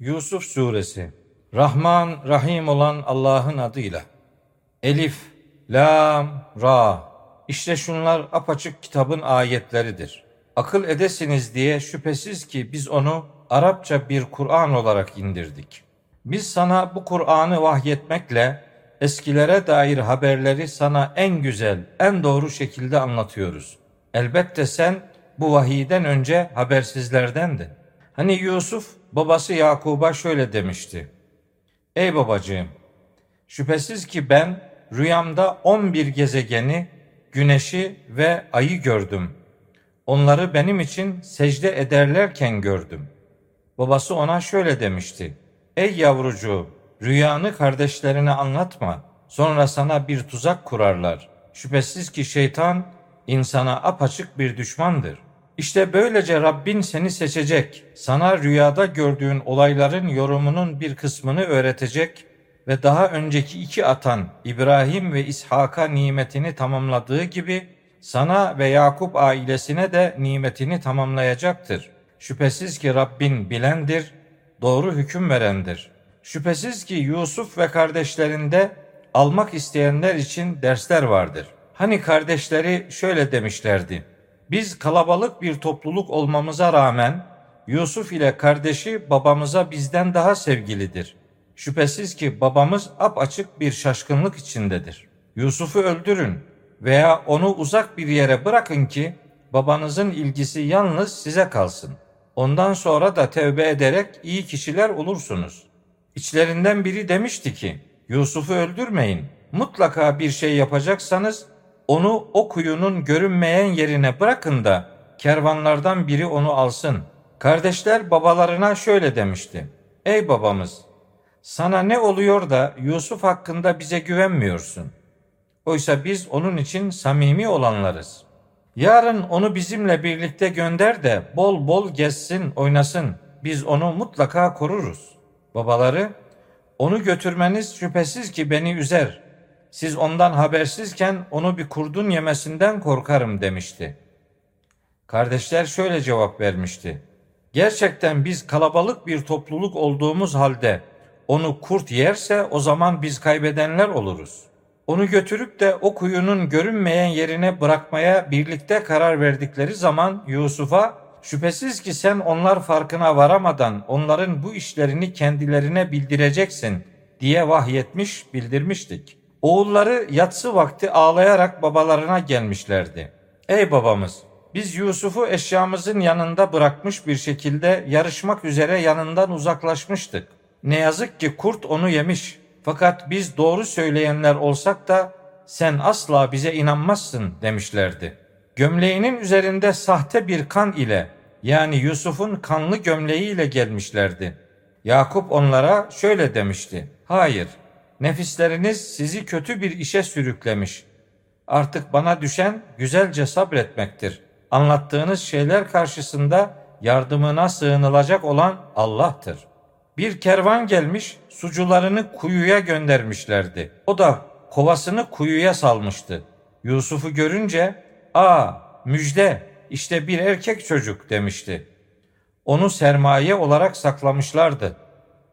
Yusuf Suresi Rahman Rahim olan Allah'ın adıyla Elif, Lam, Ra İşte şunlar apaçık kitabın ayetleridir. Akıl edesiniz diye şüphesiz ki biz onu Arapça bir Kur'an olarak indirdik. Biz sana bu Kur'an'ı vahyetmekle eskilere dair haberleri sana en güzel, en doğru şekilde anlatıyoruz. Elbette sen bu vahiyden önce habersizlerdendin. Hani Yusuf babası Yakub'a şöyle demişti. Ey babacığım, şüphesiz ki ben rüyamda on bir gezegeni, güneşi ve ayı gördüm. Onları benim için secde ederlerken gördüm. Babası ona şöyle demişti. Ey yavrucuğum, rüyanı kardeşlerine anlatma. Sonra sana bir tuzak kurarlar. Şüphesiz ki şeytan insana apaçık bir düşmandır. İşte böylece Rabbin seni seçecek, sana rüyada gördüğün olayların yorumunun bir kısmını öğretecek ve daha önceki iki atan İbrahim ve İshak'a nimetini tamamladığı gibi sana ve Yakup ailesine de nimetini tamamlayacaktır. Şüphesiz ki Rabbin bilendir, doğru hüküm verendir. Şüphesiz ki Yusuf ve kardeşlerinde almak isteyenler için dersler vardır. Hani kardeşleri şöyle demişlerdi. Biz kalabalık bir topluluk olmamıza rağmen Yusuf ile kardeşi babamıza bizden daha sevgilidir. Şüphesiz ki babamız apaçık bir şaşkınlık içindedir. Yusuf'u öldürün veya onu uzak bir yere bırakın ki babanızın ilgisi yalnız size kalsın. Ondan sonra da tevbe ederek iyi kişiler olursunuz. İçlerinden biri demişti ki, Yusuf'u öldürmeyin. Mutlaka bir şey yapacaksanız onu o kuyunun görünmeyen yerine bırakın da kervanlardan biri onu alsın. Kardeşler babalarına şöyle demişti. Ey babamız, sana ne oluyor da Yusuf hakkında bize güvenmiyorsun? Oysa biz onun için samimi olanlarız. Yarın onu bizimle birlikte gönder de bol bol gezsin, oynasın. Biz onu mutlaka koruruz. Babaları, onu götürmeniz şüphesiz ki beni üzer. Siz ondan habersizken onu bir kurdun yemesinden korkarım demişti. Kardeşler şöyle cevap vermişti. Gerçekten biz kalabalık bir topluluk olduğumuz halde onu kurt yerse o zaman biz kaybedenler oluruz. Onu götürüp de o kuyunun görünmeyen yerine bırakmaya birlikte karar verdikleri zaman Yusuf'a şüphesiz ki sen onlar farkına varamadan onların bu işlerini kendilerine bildireceksin diye vahyetmiş bildirmiştik. Oğulları yatsı vakti ağlayarak babalarına gelmişlerdi. Ey babamız biz Yusuf'u eşyamızın yanında bırakmış bir şekilde yarışmak üzere yanından uzaklaşmıştık. Ne yazık ki kurt onu yemiş. Fakat biz doğru söyleyenler olsak da sen asla bize inanmazsın demişlerdi. Gömleğinin üzerinde sahte bir kan ile yani Yusuf'un kanlı gömleğiyle gelmişlerdi. Yakup onlara şöyle demişti. Hayır, nefisleriniz sizi kötü bir işe sürüklemiş. Artık bana düşen güzelce sabretmektir. Anlattığınız şeyler karşısında yardımına sığınılacak olan Allah'tır. Bir kervan gelmiş, sucularını kuyuya göndermişlerdi. O da kovasını kuyuya salmıştı. Yusuf'u görünce, ''Aa, müjde, işte bir erkek çocuk.'' demişti. Onu sermaye olarak saklamışlardı.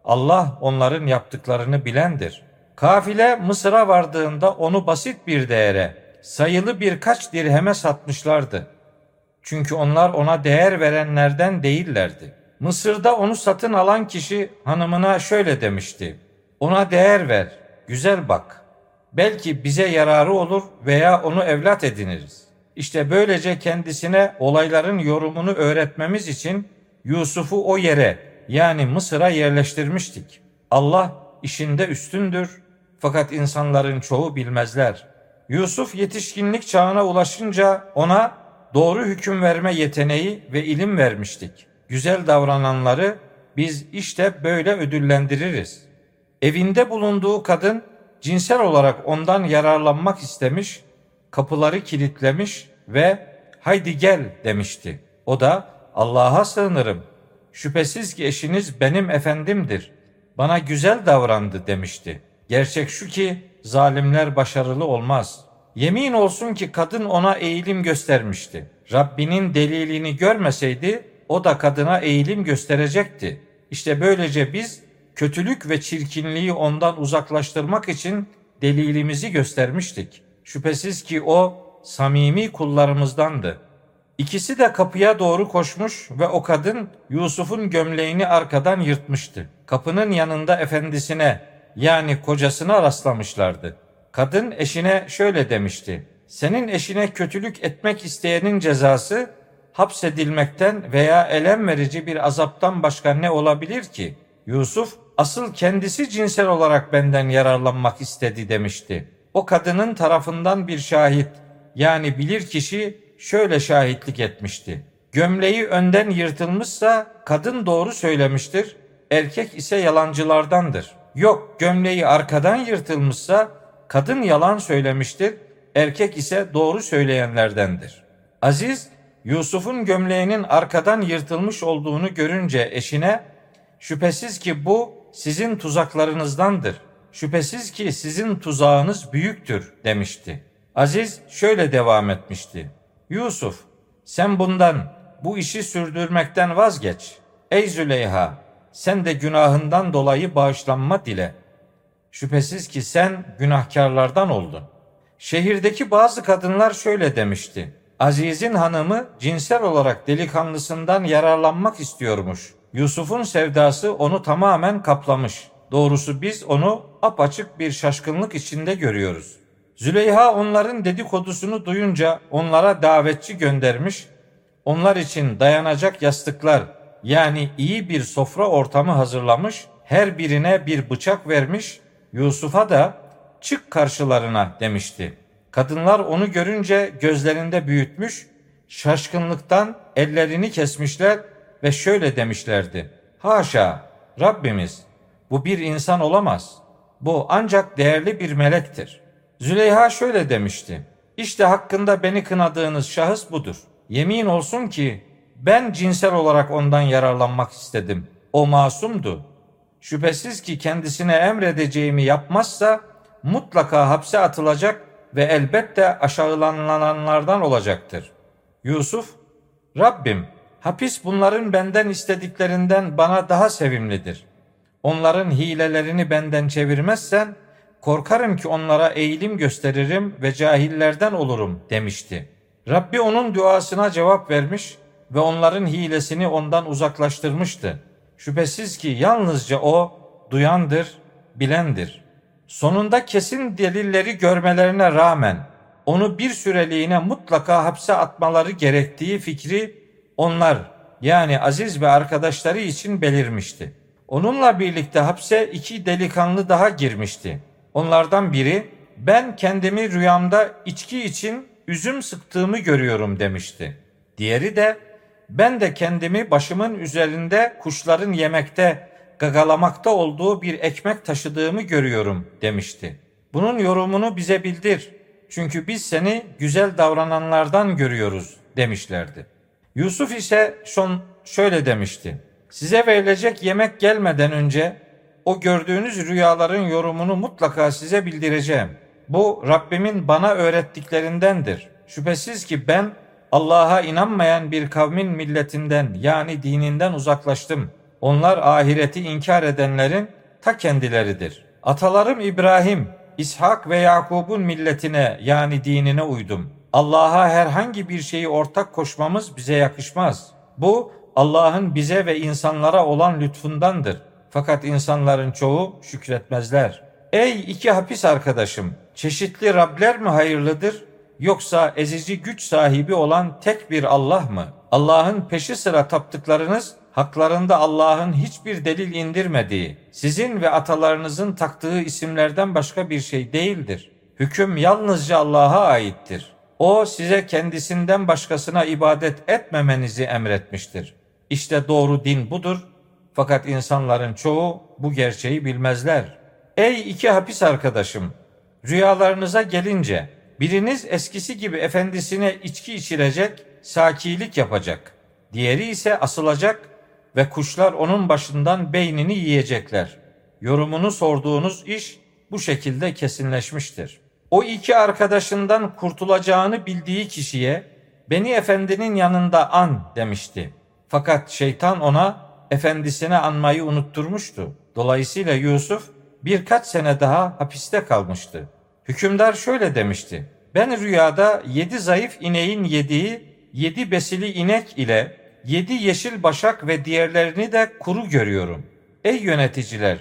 Allah onların yaptıklarını bilendir. Kafile Mısır'a vardığında onu basit bir değere, sayılı birkaç dirheme satmışlardı. Çünkü onlar ona değer verenlerden değillerdi. Mısır'da onu satın alan kişi hanımına şöyle demişti. Ona değer ver, güzel bak. Belki bize yararı olur veya onu evlat ediniriz. İşte böylece kendisine olayların yorumunu öğretmemiz için Yusuf'u o yere yani Mısır'a yerleştirmiştik. Allah işinde üstündür fakat insanların çoğu bilmezler. Yusuf yetişkinlik çağına ulaşınca ona doğru hüküm verme yeteneği ve ilim vermiştik. Güzel davrananları biz işte böyle ödüllendiririz. Evinde bulunduğu kadın cinsel olarak ondan yararlanmak istemiş, kapıları kilitlemiş ve haydi gel demişti. O da Allah'a sığınırım. Şüphesiz ki eşiniz benim efendimdir. Bana güzel davrandı demişti. Gerçek şu ki zalimler başarılı olmaz. Yemin olsun ki kadın ona eğilim göstermişti. Rabbinin delilini görmeseydi o da kadına eğilim gösterecekti. İşte böylece biz kötülük ve çirkinliği ondan uzaklaştırmak için delilimizi göstermiştik. Şüphesiz ki o samimi kullarımızdandı. İkisi de kapıya doğru koşmuş ve o kadın Yusuf'un gömleğini arkadan yırtmıştı. Kapının yanında efendisine yani kocasına rastlamışlardı. Kadın eşine şöyle demişti. Senin eşine kötülük etmek isteyenin cezası hapsedilmekten veya elem verici bir azaptan başka ne olabilir ki? Yusuf asıl kendisi cinsel olarak benden yararlanmak istedi demişti. O kadının tarafından bir şahit yani bilir kişi şöyle şahitlik etmişti. Gömleği önden yırtılmışsa kadın doğru söylemiştir, erkek ise yalancılardandır. Yok gömleği arkadan yırtılmışsa kadın yalan söylemiştir, erkek ise doğru söyleyenlerdendir. Aziz Yusuf'un gömleğinin arkadan yırtılmış olduğunu görünce eşine şüphesiz ki bu sizin tuzaklarınızdandır. Şüphesiz ki sizin tuzağınız büyüktür demişti. Aziz şöyle devam etmişti. Yusuf sen bundan bu işi sürdürmekten vazgeç. Ey Züleyha sen de günahından dolayı bağışlanma dile. Şüphesiz ki sen günahkarlardan oldun. Şehirdeki bazı kadınlar şöyle demişti. Aziz'in hanımı cinsel olarak delikanlısından yararlanmak istiyormuş. Yusuf'un sevdası onu tamamen kaplamış. Doğrusu biz onu apaçık bir şaşkınlık içinde görüyoruz. Züleyha onların dedikodusunu duyunca onlara davetçi göndermiş, onlar için dayanacak yastıklar yani iyi bir sofra ortamı hazırlamış, her birine bir bıçak vermiş, Yusuf'a da çık karşılarına demişti. Kadınlar onu görünce gözlerinde büyütmüş, şaşkınlıktan ellerini kesmişler ve şöyle demişlerdi. Haşa Rabbimiz bu bir insan olamaz. Bu ancak değerli bir melektir. Züleyha şöyle demişti. İşte hakkında beni kınadığınız şahıs budur. Yemin olsun ki ben cinsel olarak ondan yararlanmak istedim. O masumdu. Şüphesiz ki kendisine emredeceğimi yapmazsa mutlaka hapse atılacak ve elbette aşağılananlardan olacaktır. Yusuf, Rabbim hapis bunların benden istediklerinden bana daha sevimlidir. Onların hilelerini benden çevirmezsen korkarım ki onlara eğilim gösteririm ve cahillerden olurum demişti. Rabbi onun duasına cevap vermiş ve onların hilesini ondan uzaklaştırmıştı. Şüphesiz ki yalnızca o duyandır, bilendir. Sonunda kesin delilleri görmelerine rağmen onu bir süreliğine mutlaka hapse atmaları gerektiği fikri onlar yani Aziz ve arkadaşları için belirmişti. Onunla birlikte hapse iki delikanlı daha girmişti. Onlardan biri ben kendimi rüyamda içki için üzüm sıktığımı görüyorum demişti. Diğeri de ben de kendimi başımın üzerinde kuşların yemekte, gagalamakta olduğu bir ekmek taşıdığımı görüyorum demişti. Bunun yorumunu bize bildir. Çünkü biz seni güzel davrananlardan görüyoruz demişlerdi. Yusuf ise şon şöyle demişti. Size verilecek yemek gelmeden önce o gördüğünüz rüyaların yorumunu mutlaka size bildireceğim. Bu Rabbimin bana öğrettiklerindendir. Şüphesiz ki ben Allah'a inanmayan bir kavmin milletinden yani dininden uzaklaştım. Onlar ahireti inkar edenlerin ta kendileridir. Atalarım İbrahim, İshak ve Yakub'un milletine yani dinine uydum. Allah'a herhangi bir şeyi ortak koşmamız bize yakışmaz. Bu Allah'ın bize ve insanlara olan lütfundandır. Fakat insanların çoğu şükretmezler. Ey iki hapis arkadaşım, çeşitli Rabler mi hayırlıdır yoksa ezici güç sahibi olan tek bir Allah mı? Allah'ın peşi sıra taptıklarınız haklarında Allah'ın hiçbir delil indirmediği, sizin ve atalarınızın taktığı isimlerden başka bir şey değildir. Hüküm yalnızca Allah'a aittir. O size kendisinden başkasına ibadet etmemenizi emretmiştir. İşte doğru din budur. Fakat insanların çoğu bu gerçeği bilmezler. Ey iki hapis arkadaşım, rüyalarınıza gelince biriniz eskisi gibi efendisine içki içirecek, sakilik yapacak. Diğeri ise asılacak ve kuşlar onun başından beynini yiyecekler. Yorumunu sorduğunuz iş bu şekilde kesinleşmiştir. O iki arkadaşından kurtulacağını bildiği kişiye beni efendinin yanında an demişti. Fakat şeytan ona efendisine anmayı unutturmuştu. Dolayısıyla Yusuf birkaç sene daha hapiste kalmıştı. Hükümdar şöyle demişti. Ben rüyada yedi zayıf ineğin yediği yedi besili inek ile yedi yeşil başak ve diğerlerini de kuru görüyorum. Ey yöneticiler,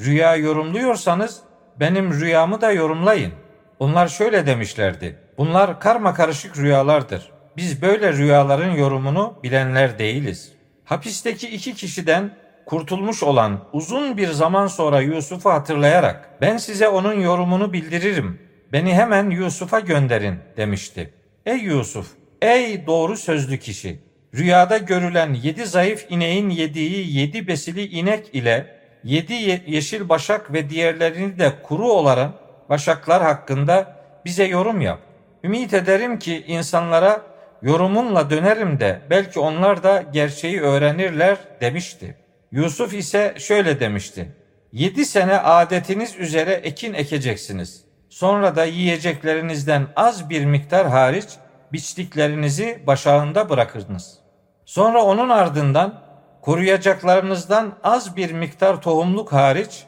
rüya yorumluyorsanız benim rüyamı da yorumlayın. Onlar şöyle demişlerdi. Bunlar karma karışık rüyalardır. Biz böyle rüyaların yorumunu bilenler değiliz. Hapisteki iki kişiden kurtulmuş olan uzun bir zaman sonra Yusuf'u hatırlayarak ben size onun yorumunu bildiririm. Beni hemen Yusuf'a gönderin demişti. Ey Yusuf, ey doğru sözlü kişi. Rüyada görülen yedi zayıf ineğin yediği yedi besili inek ile yedi yeşil başak ve diğerlerini de kuru olan başaklar hakkında bize yorum yap. Ümit ederim ki insanlara yorumunla dönerim de belki onlar da gerçeği öğrenirler demişti. Yusuf ise şöyle demişti. Yedi sene adetiniz üzere ekin ekeceksiniz. Sonra da yiyeceklerinizden az bir miktar hariç biçtiklerinizi başağında bırakırınız. Sonra onun ardından koruyacaklarınızdan az bir miktar tohumluk hariç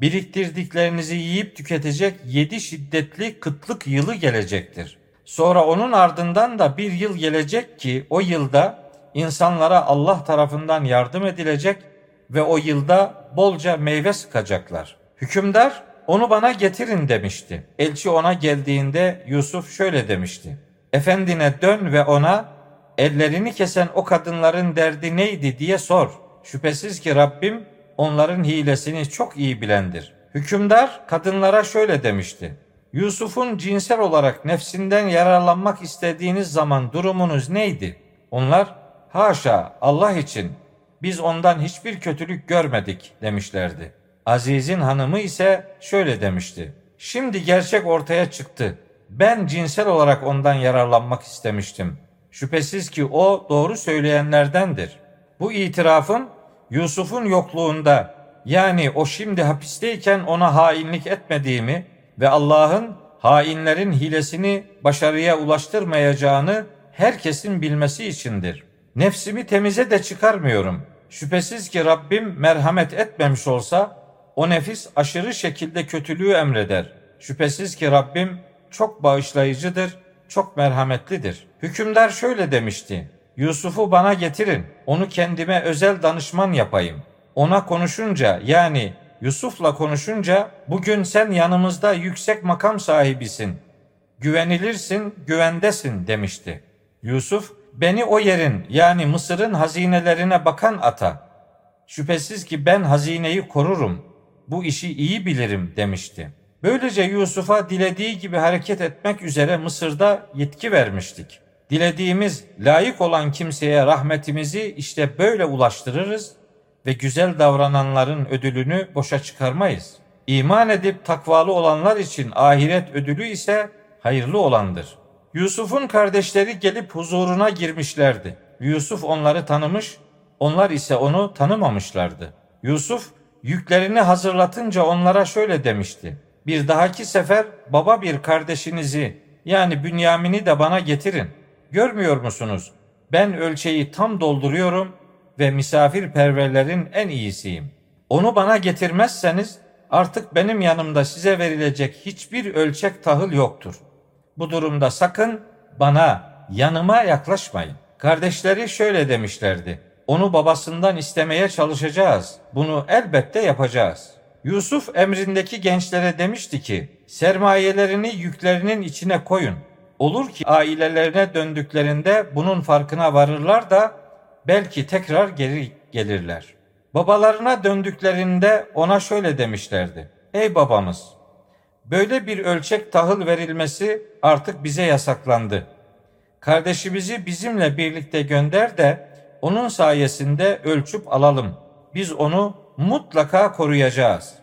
biriktirdiklerinizi yiyip tüketecek yedi şiddetli kıtlık yılı gelecektir. Sonra onun ardından da bir yıl gelecek ki o yılda insanlara Allah tarafından yardım edilecek ve o yılda bolca meyve sıkacaklar. Hükümdar onu bana getirin demişti. Elçi ona geldiğinde Yusuf şöyle demişti. Efendine dön ve ona ellerini kesen o kadınların derdi neydi diye sor. Şüphesiz ki Rabbim onların hilesini çok iyi bilendir. Hükümdar kadınlara şöyle demişti. Yusuf'un cinsel olarak nefsinden yararlanmak istediğiniz zaman durumunuz neydi? Onlar haşa Allah için biz ondan hiçbir kötülük görmedik demişlerdi. Aziz'in hanımı ise şöyle demişti. Şimdi gerçek ortaya çıktı. Ben cinsel olarak ondan yararlanmak istemiştim. Şüphesiz ki o doğru söyleyenlerdendir. Bu itirafın Yusuf'un yokluğunda yani o şimdi hapisteyken ona hainlik etmediğimi ve Allah'ın hainlerin hilesini başarıya ulaştırmayacağını herkesin bilmesi içindir. Nefsimi temize de çıkarmıyorum. Şüphesiz ki Rabbim merhamet etmemiş olsa o nefis aşırı şekilde kötülüğü emreder. Şüphesiz ki Rabbim çok bağışlayıcıdır, çok merhametlidir. Hükümdar şöyle demişti. Yusuf'u bana getirin, onu kendime özel danışman yapayım. Ona konuşunca yani Yusuf'la konuşunca bugün sen yanımızda yüksek makam sahibisin. Güvenilirsin, güvendesin demişti. Yusuf beni o yerin yani Mısır'ın hazinelerine bakan ata. Şüphesiz ki ben hazineyi korurum. Bu işi iyi bilirim demişti. Böylece Yusuf'a dilediği gibi hareket etmek üzere Mısır'da yetki vermiştik. Dilediğimiz layık olan kimseye rahmetimizi işte böyle ulaştırırız ve güzel davrananların ödülünü boşa çıkarmayız. İman edip takvalı olanlar için ahiret ödülü ise hayırlı olandır. Yusuf'un kardeşleri gelip huzuruna girmişlerdi. Yusuf onları tanımış, onlar ise onu tanımamışlardı. Yusuf yüklerini hazırlatınca onlara şöyle demişti. Bir dahaki sefer baba bir kardeşinizi yani Bünyamin'i de bana getirin. Görmüyor musunuz? Ben ölçeği tam dolduruyorum ve misafirperverlerin en iyisiyim. Onu bana getirmezseniz artık benim yanımda size verilecek hiçbir ölçek tahıl yoktur. Bu durumda sakın bana, yanıma yaklaşmayın. Kardeşleri şöyle demişlerdi. Onu babasından istemeye çalışacağız. Bunu elbette yapacağız. Yusuf emrindeki gençlere demişti ki, sermayelerini yüklerinin içine koyun. Olur ki ailelerine döndüklerinde bunun farkına varırlar da belki tekrar geri gelirler. Babalarına döndüklerinde ona şöyle demişlerdi. Ey babamız, böyle bir ölçek tahıl verilmesi artık bize yasaklandı. Kardeşimizi bizimle birlikte gönder de onun sayesinde ölçüp alalım. Biz onu mutlaka koruyacağız.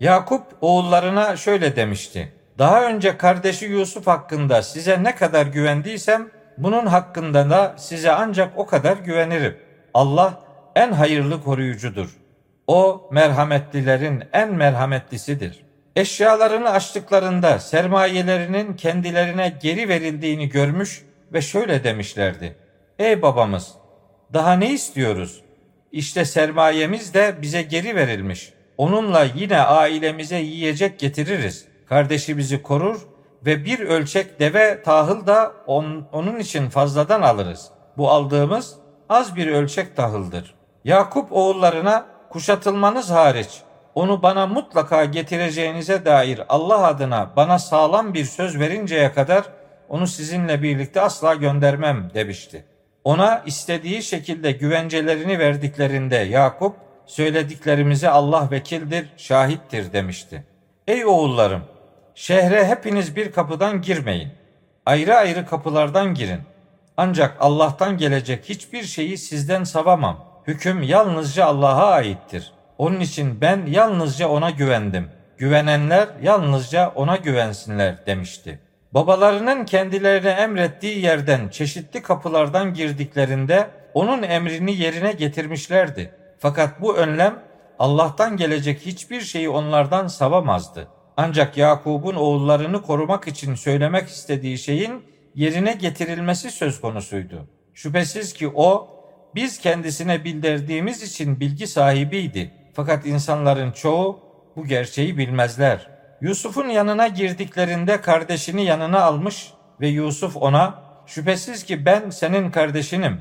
Yakup oğullarına şöyle demişti. Daha önce kardeşi Yusuf hakkında size ne kadar güvendiysem bunun hakkında da size ancak o kadar güvenirim. Allah en hayırlı koruyucudur. O merhametlilerin en merhametlisidir. Eşyalarını açtıklarında sermayelerinin kendilerine geri verildiğini görmüş ve şöyle demişlerdi. Ey babamız, daha ne istiyoruz? İşte sermayemiz de bize geri verilmiş. Onunla yine ailemize yiyecek getiririz. Kardeşimizi korur ve bir ölçek deve tahıl da on, onun için fazladan alırız. Bu aldığımız az bir ölçek tahıldır. Yakup oğullarına kuşatılmanız hariç onu bana mutlaka getireceğinize dair Allah adına bana sağlam bir söz verinceye kadar onu sizinle birlikte asla göndermem demişti. Ona istediği şekilde güvencelerini verdiklerinde Yakup söylediklerimize Allah vekildir, şahittir demişti. Ey oğullarım, şehre hepiniz bir kapıdan girmeyin. Ayrı ayrı kapılardan girin. Ancak Allah'tan gelecek hiçbir şeyi sizden savamam. Hüküm yalnızca Allah'a aittir. Onun için ben yalnızca ona güvendim. Güvenenler yalnızca ona güvensinler demişti. Babalarının kendilerine emrettiği yerden çeşitli kapılardan girdiklerinde onun emrini yerine getirmişlerdi. Fakat bu önlem Allah'tan gelecek hiçbir şeyi onlardan savamazdı. Ancak Yakub'un oğullarını korumak için söylemek istediği şeyin yerine getirilmesi söz konusuydu. Şüphesiz ki o biz kendisine bildirdiğimiz için bilgi sahibiydi. Fakat insanların çoğu bu gerçeği bilmezler. Yusuf'un yanına girdiklerinde kardeşini yanına almış ve Yusuf ona şüphesiz ki ben senin kardeşinim.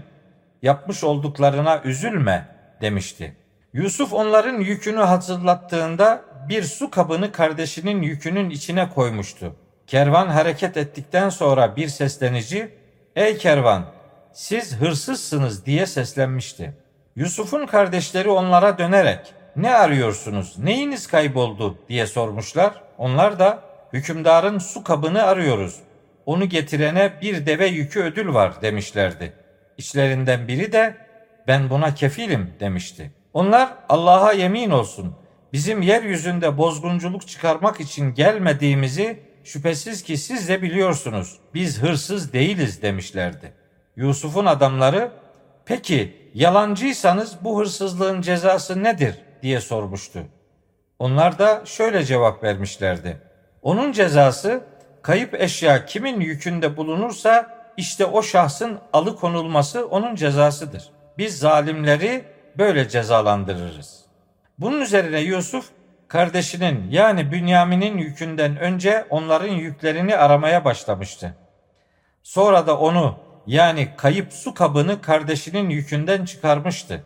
Yapmış olduklarına üzülme demişti. Yusuf onların yükünü hazırlattığında bir su kabını kardeşinin yükünün içine koymuştu. Kervan hareket ettikten sonra bir seslenici, ''Ey kervan, siz hırsızsınız.'' diye seslenmişti. Yusuf'un kardeşleri onlara dönerek, ''Ne arıyorsunuz, neyiniz kayboldu?'' diye sormuşlar. Onlar da, ''Hükümdarın su kabını arıyoruz. Onu getirene bir deve yükü ödül var.'' demişlerdi. İçlerinden biri de, ''Ben buna kefilim.'' demişti. Onlar, ''Allah'a yemin olsun.'' bizim yeryüzünde bozgunculuk çıkarmak için gelmediğimizi şüphesiz ki siz de biliyorsunuz. Biz hırsız değiliz demişlerdi. Yusuf'un adamları peki yalancıysanız bu hırsızlığın cezası nedir diye sormuştu. Onlar da şöyle cevap vermişlerdi. Onun cezası kayıp eşya kimin yükünde bulunursa işte o şahsın alıkonulması onun cezasıdır. Biz zalimleri böyle cezalandırırız.'' Bunun üzerine Yusuf kardeşinin yani Bünyamin'in yükünden önce onların yüklerini aramaya başlamıştı. Sonra da onu yani kayıp su kabını kardeşinin yükünden çıkarmıştı.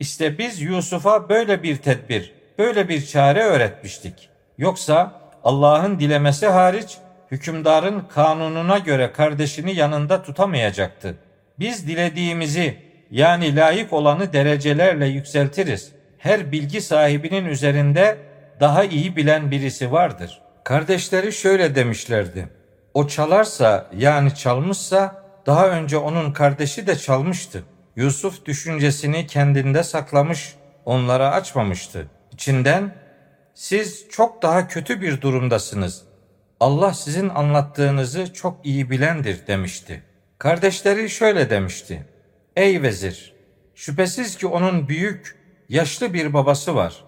İşte biz Yusuf'a böyle bir tedbir, böyle bir çare öğretmiştik. Yoksa Allah'ın dilemesi hariç hükümdarın kanununa göre kardeşini yanında tutamayacaktı. Biz dilediğimizi yani layık olanı derecelerle yükseltiriz.'' her bilgi sahibinin üzerinde daha iyi bilen birisi vardır. Kardeşleri şöyle demişlerdi. O çalarsa yani çalmışsa daha önce onun kardeşi de çalmıştı. Yusuf düşüncesini kendinde saklamış, onlara açmamıştı. İçinden siz çok daha kötü bir durumdasınız. Allah sizin anlattığınızı çok iyi bilendir demişti. Kardeşleri şöyle demişti. Ey vezir, şüphesiz ki onun büyük yaşlı bir babası var.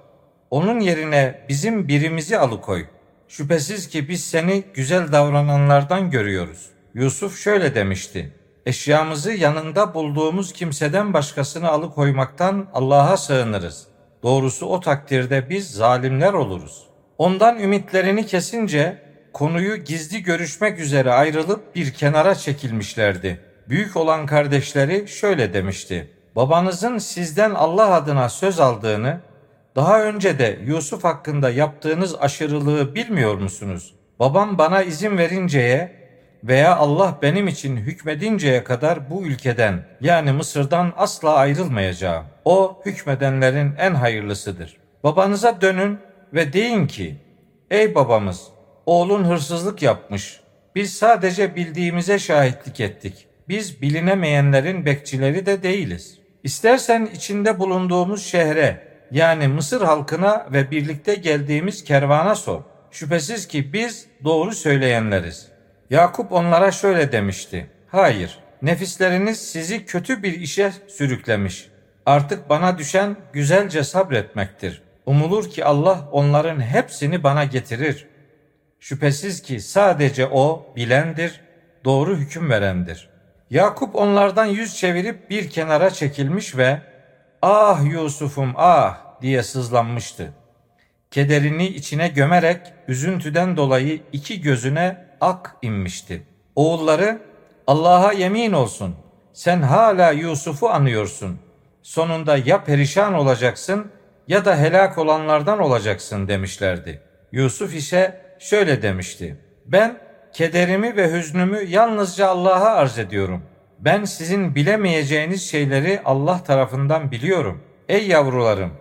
Onun yerine bizim birimizi alıkoy. Şüphesiz ki biz seni güzel davrananlardan görüyoruz. Yusuf şöyle demişti. Eşyamızı yanında bulduğumuz kimseden başkasını alıkoymaktan Allah'a sığınırız. Doğrusu o takdirde biz zalimler oluruz. Ondan ümitlerini kesince konuyu gizli görüşmek üzere ayrılıp bir kenara çekilmişlerdi. Büyük olan kardeşleri şöyle demişti babanızın sizden Allah adına söz aldığını, daha önce de Yusuf hakkında yaptığınız aşırılığı bilmiyor musunuz? Babam bana izin verinceye veya Allah benim için hükmedinceye kadar bu ülkeden yani Mısır'dan asla ayrılmayacağım. O hükmedenlerin en hayırlısıdır. Babanıza dönün ve deyin ki, ey babamız, oğlun hırsızlık yapmış. Biz sadece bildiğimize şahitlik ettik. Biz bilinemeyenlerin bekçileri de değiliz.'' İstersen içinde bulunduğumuz şehre yani Mısır halkına ve birlikte geldiğimiz kervana sor. Şüphesiz ki biz doğru söyleyenleriz. Yakup onlara şöyle demişti. Hayır, nefisleriniz sizi kötü bir işe sürüklemiş. Artık bana düşen güzelce sabretmektir. Umulur ki Allah onların hepsini bana getirir. Şüphesiz ki sadece O bilendir, doğru hüküm verendir.'' Yakup onlardan yüz çevirip bir kenara çekilmiş ve ah Yusuf'um ah diye sızlanmıştı. Kederini içine gömerek üzüntüden dolayı iki gözüne ak inmişti. Oğulları Allah'a yemin olsun sen hala Yusuf'u anıyorsun. Sonunda ya perişan olacaksın ya da helak olanlardan olacaksın demişlerdi. Yusuf ise şöyle demişti. Ben kederimi ve hüznümü yalnızca Allah'a arz ediyorum. Ben sizin bilemeyeceğiniz şeyleri Allah tarafından biliyorum. Ey yavrularım,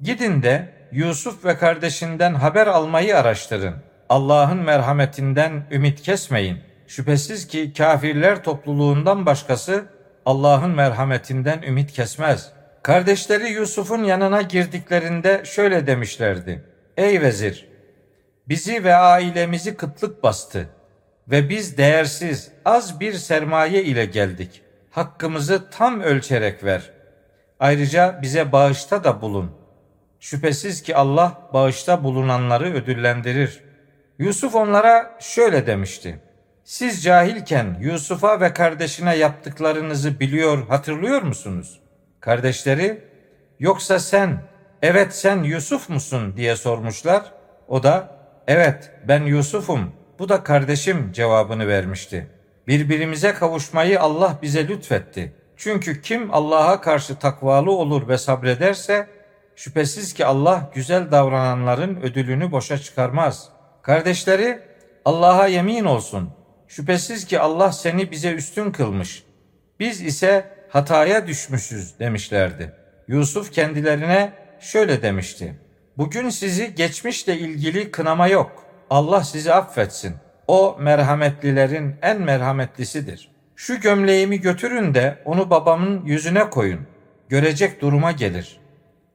gidin de Yusuf ve kardeşinden haber almayı araştırın. Allah'ın merhametinden ümit kesmeyin. Şüphesiz ki kafirler topluluğundan başkası Allah'ın merhametinden ümit kesmez. Kardeşleri Yusuf'un yanına girdiklerinde şöyle demişlerdi. Ey vezir, bizi ve ailemizi kıtlık bastı ve biz değersiz az bir sermaye ile geldik. Hakkımızı tam ölçerek ver. Ayrıca bize bağışta da bulun. Şüphesiz ki Allah bağışta bulunanları ödüllendirir. Yusuf onlara şöyle demişti. Siz cahilken Yusuf'a ve kardeşine yaptıklarınızı biliyor, hatırlıyor musunuz? Kardeşleri, yoksa sen, evet sen Yusuf musun diye sormuşlar. O da, evet ben Yusuf'um, bu da kardeşim cevabını vermişti. Birbirimize kavuşmayı Allah bize lütfetti. Çünkü kim Allah'a karşı takvalı olur ve sabrederse, şüphesiz ki Allah güzel davrananların ödülünü boşa çıkarmaz. Kardeşleri, Allah'a yemin olsun, Şüphesiz ki Allah seni bize üstün kılmış. Biz ise hataya düşmüşüz demişlerdi. Yusuf kendilerine şöyle demişti. Bugün sizi geçmişle ilgili kınama yok. Allah sizi affetsin. O merhametlilerin en merhametlisidir. Şu gömleğimi götürün de onu babamın yüzüne koyun. Görecek duruma gelir.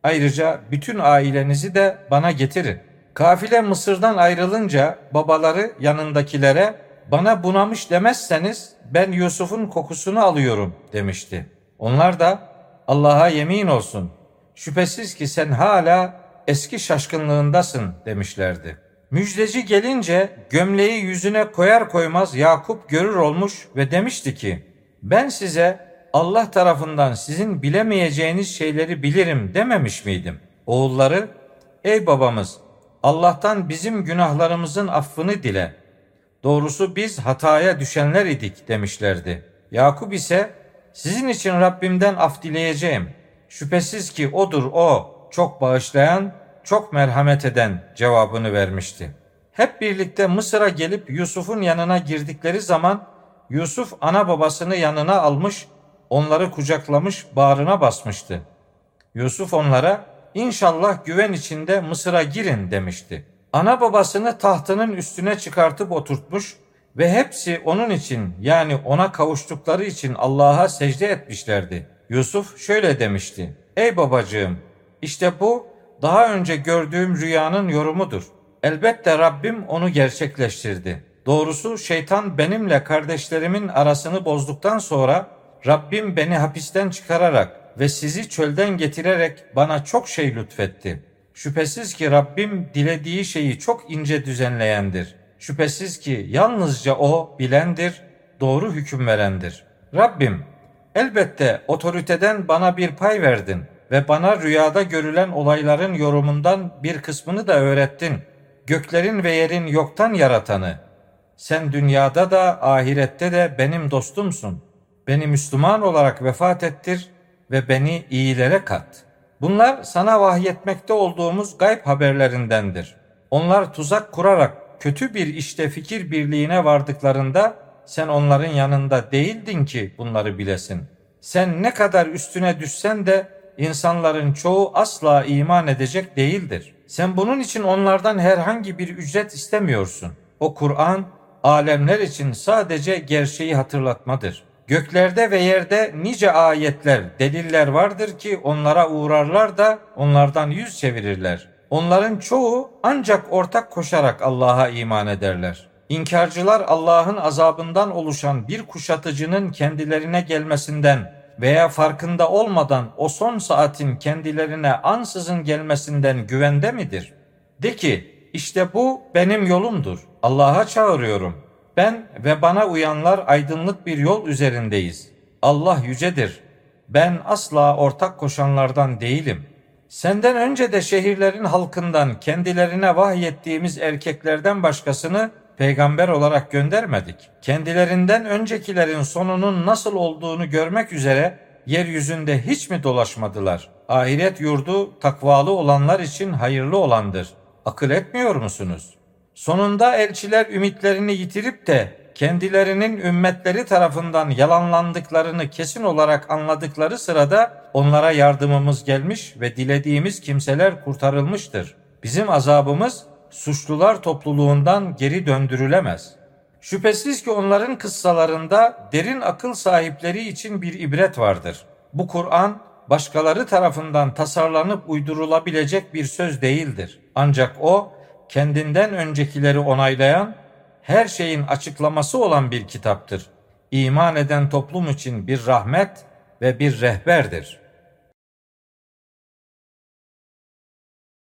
Ayrıca bütün ailenizi de bana getirin. Kafile Mısır'dan ayrılınca babaları yanındakilere bana bunamış demezseniz ben Yusuf'un kokusunu alıyorum demişti. Onlar da Allah'a yemin olsun şüphesiz ki sen hala eski şaşkınlığındasın demişlerdi. Müjdeci gelince gömleği yüzüne koyar koymaz Yakup görür olmuş ve demişti ki ben size Allah tarafından sizin bilemeyeceğiniz şeyleri bilirim dememiş miydim? Oğulları ey babamız Allah'tan bizim günahlarımızın affını dile Doğrusu biz hataya düşenler idik demişlerdi. Yakup ise sizin için Rabbimden af dileyeceğim. Şüphesiz ki odur o, çok bağışlayan, çok merhamet eden cevabını vermişti. Hep birlikte Mısır'a gelip Yusuf'un yanına girdikleri zaman Yusuf ana babasını yanına almış, onları kucaklamış, bağrına basmıştı. Yusuf onlara inşallah güven içinde Mısır'a girin demişti ana babasını tahtının üstüne çıkartıp oturtmuş ve hepsi onun için yani ona kavuştukları için Allah'a secde etmişlerdi. Yusuf şöyle demişti. Ey babacığım işte bu daha önce gördüğüm rüyanın yorumudur. Elbette Rabbim onu gerçekleştirdi. Doğrusu şeytan benimle kardeşlerimin arasını bozduktan sonra Rabbim beni hapisten çıkararak ve sizi çölden getirerek bana çok şey lütfetti.'' Şüphesiz ki Rabbim dilediği şeyi çok ince düzenleyendir. Şüphesiz ki yalnızca O bilendir, doğru hüküm verendir. Rabbim, elbette otoriteden bana bir pay verdin ve bana rüyada görülen olayların yorumundan bir kısmını da öğrettin. Göklerin ve yerin yoktan yaratanı. Sen dünyada da ahirette de benim dostumsun. Beni Müslüman olarak vefat ettir ve beni iyilere kat.'' Bunlar sana vahyetmekte olduğumuz gayb haberlerindendir. Onlar tuzak kurarak kötü bir işte fikir birliğine vardıklarında sen onların yanında değildin ki bunları bilesin. Sen ne kadar üstüne düşsen de insanların çoğu asla iman edecek değildir. Sen bunun için onlardan herhangi bir ücret istemiyorsun. O Kur'an alemler için sadece gerçeği hatırlatmadır. Göklerde ve yerde nice ayetler, deliller vardır ki onlara uğrarlar da onlardan yüz çevirirler. Onların çoğu ancak ortak koşarak Allah'a iman ederler. İnkarcılar Allah'ın azabından oluşan bir kuşatıcının kendilerine gelmesinden veya farkında olmadan o son saatin kendilerine ansızın gelmesinden güvende midir? De ki işte bu benim yolumdur. Allah'a çağırıyorum.'' Ben ve bana uyanlar aydınlık bir yol üzerindeyiz. Allah yücedir. ben asla ortak koşanlardan değilim. Senden önce de şehirlerin halkından kendilerine vahyettiğimiz erkeklerden başkasını peygamber olarak göndermedik. Kendilerinden öncekilerin sonunun nasıl olduğunu görmek üzere yeryüzünde hiç mi dolaşmadılar? Ahiret yurdu takvalı olanlar için hayırlı olandır. Akıl etmiyor musunuz? Sonunda elçiler ümitlerini yitirip de kendilerinin ümmetleri tarafından yalanlandıklarını kesin olarak anladıkları sırada onlara yardımımız gelmiş ve dilediğimiz kimseler kurtarılmıştır. Bizim azabımız suçlular topluluğundan geri döndürülemez. Şüphesiz ki onların kıssalarında derin akıl sahipleri için bir ibret vardır. Bu Kur'an başkaları tarafından tasarlanıp uydurulabilecek bir söz değildir. Ancak o kendinden öncekileri onaylayan, her şeyin açıklaması olan bir kitaptır. İman eden toplum için bir rahmet ve bir rehberdir.''